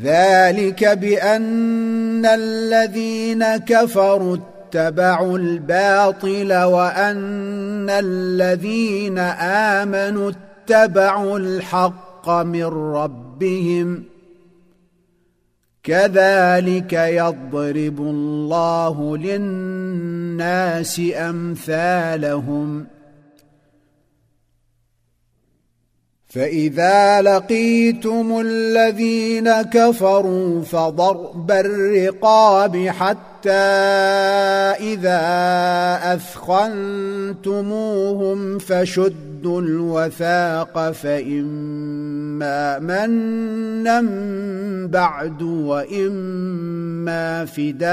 ذلك بأن الذين كفروا اتبعوا الباطل وأن الذين آمنوا اتبعوا الحق من ربهم كذلك يضرب الله للناس أمثالهم فإذا لقيتم الذين كفروا فضرب الرقاب حتى إذا أثخنتموهم فشدوا الوثاق فإما منا بعد وإما فداء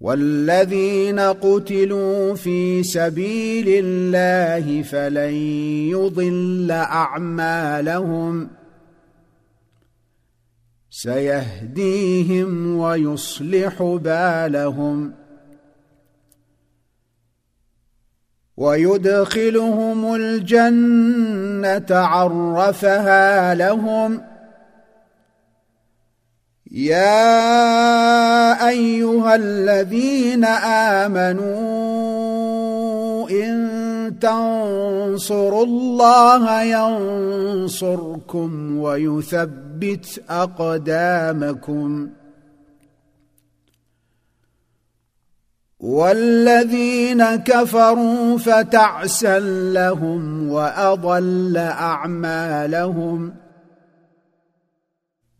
والذين قتلوا في سبيل الله فلن يضل أعمالهم سيهديهم ويصلح بالهم ويدخلهم الجنة عرفها لهم يا أيها الذين آمنوا إن تنصروا الله ينصركم ويثبت أقدامكم والذين كفروا فتعسا لهم وأضل أعمالهم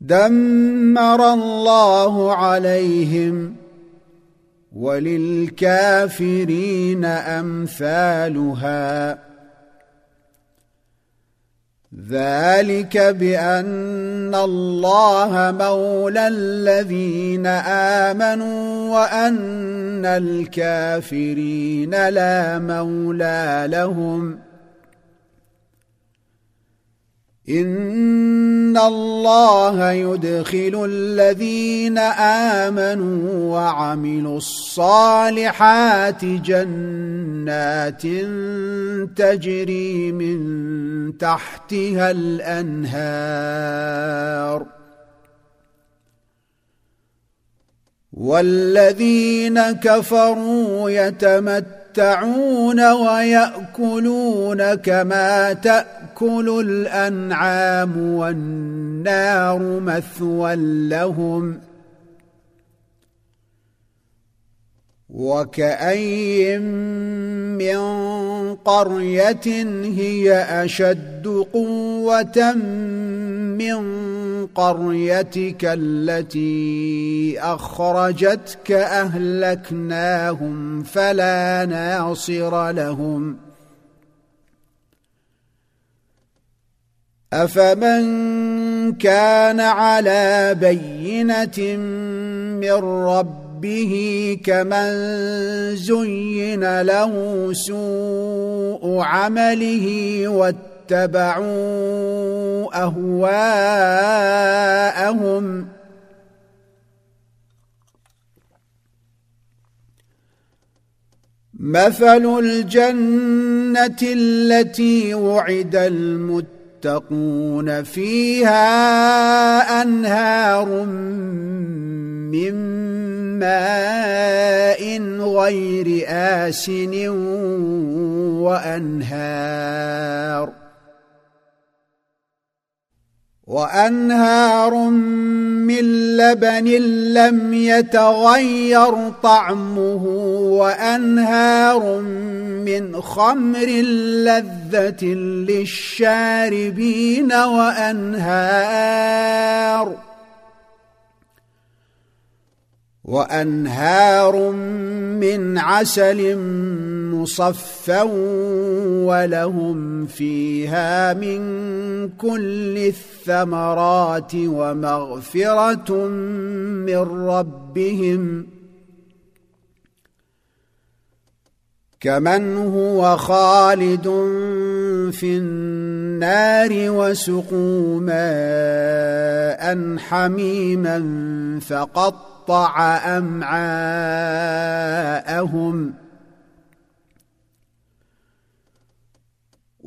دمر الله عليهم وللكافرين أمثالها. ذلك بأن الله مولى الذين آمنوا وأن الكافرين لا مولى لهم. إن الله يدخل الذين آمنوا وعملوا الصالحات جنات تجري من تحتها الأنهار. والذين كفروا يتمتعون ويأكلون كما تأكل الأنعام والنار مثوى لهم وكأين من قرية هي أشد قوة من قريتك التي أخرجتك أهلكناهم فلا ناصر لهم أفمن كان على بينة من ربه كمن زين له سوء عمله واتبعوا أهواءهم مثل الجنة التي وعد المتقون فيها أنهار من ماء غير آسن وأنهار وأنهار من لبن لم يتغير طعمه وأنهار من خمر لذة للشاربين وأنهار وأنهار من عسل مصفى ولهم فيها من كل الثمرات ومغفرة من ربهم. كمن هو خالد في النار وسقوا ماء حميما فقطع أمعاءهم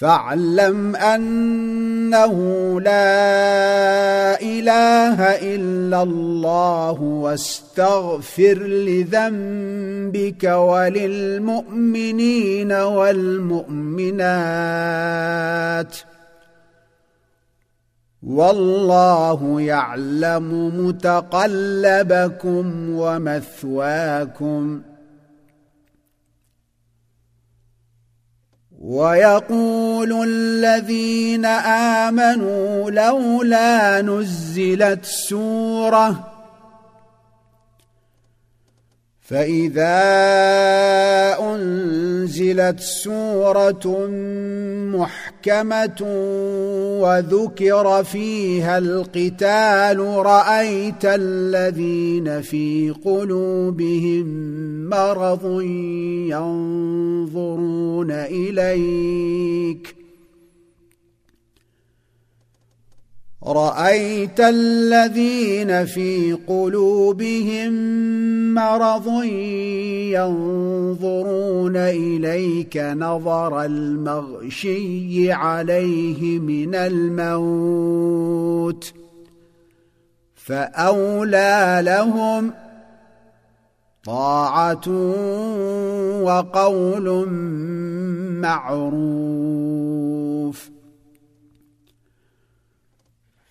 فاعلم أنه لا إله إلا الله واستغفر لذنبك وللمؤمنين والمؤمنات والله يعلم متقلبكم ومثواكم ويقول الذين آمنوا لولا نزلت سورة فاذا انزلت سوره محكمه وذكر فيها القتال رايت الذين في قلوبهم مرض ينظرون اليك رأيت الذين في قلوبهم مرض ينظرون إليك نظر المغشي عليه من الموت فأولى لهم طاعة وقول معروف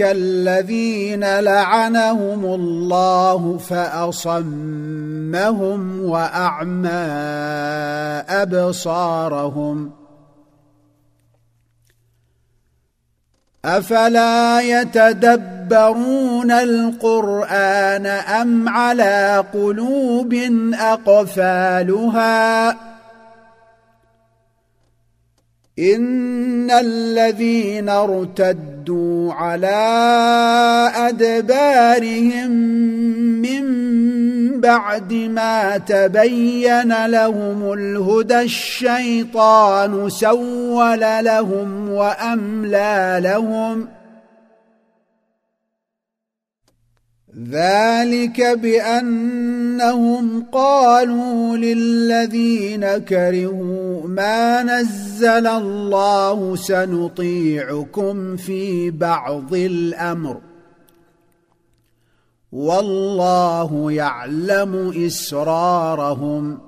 الذين لعنهم الله فأصمهم وأعمى أبصارهم. أفلا يتدبرون القرآن أم على قلوب أقفالها؟ إن الذين ارتدوا على ادبارهم من بعد ما تبين لهم الهدى الشيطان سول لهم واملى لهم ذلك بأنهم قالوا للذين كرهوا ما نزل الله سنطيعكم في بعض الأمر. والله يعلم إسرارهم.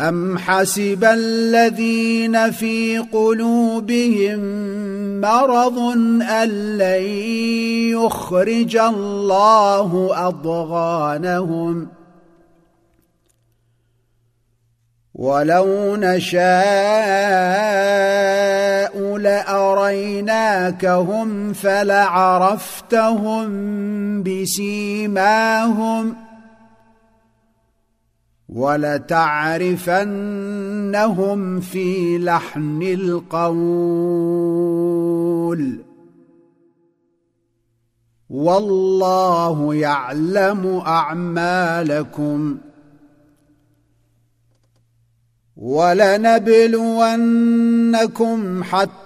ام حسب الذين في قلوبهم مرض ان لن يخرج الله اضغانهم ولو نشاء لاريناكهم فلعرفتهم بسيماهم ولتعرفنهم في لحن القول. والله يعلم أعمالكم. ولنبلونكم حتى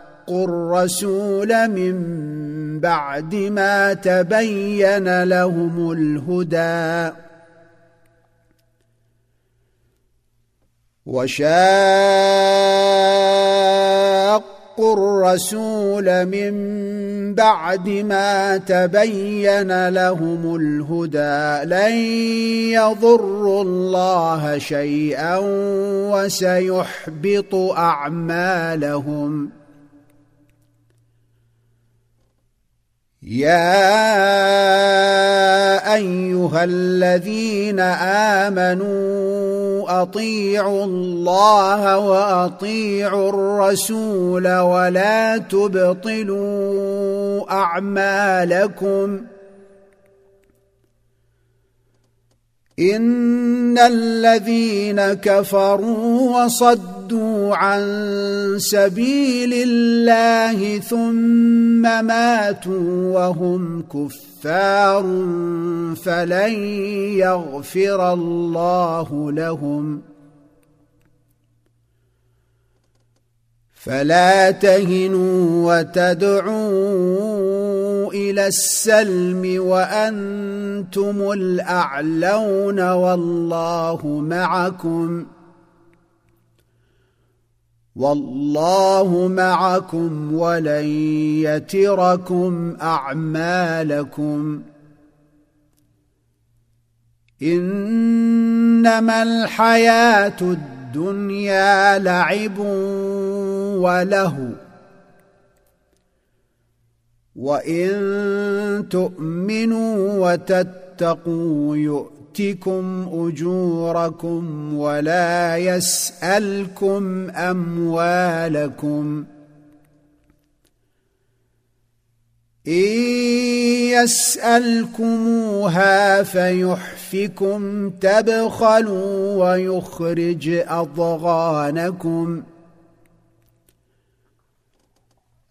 الرسول من بعد ما تبين لهم الهدى. وشاقوا الرسول من بعد ما تبين لهم الهدى. لن يضروا الله شيئا وسيحبط أعمالهم. يا ايها الذين امنوا اطيعوا الله واطيعوا الرسول ولا تبطلوا اعمالكم ان الذين كفروا وصدوا عن سبيل الله ثم ماتوا وهم كفار فلن يغفر الله لهم فلا تهنوا وتدعوا إلى السلم وأنتم الاعلون والله معكم والله معكم ولن يتركم أعمالكم. إنما الحياة الدنيا لعب وله. وإن تؤمنوا وتتقوا يؤتكم أجوركم ولا يسألكم أموالكم إن يسألكموها فيحفكم تبخلوا ويخرج أضغانكم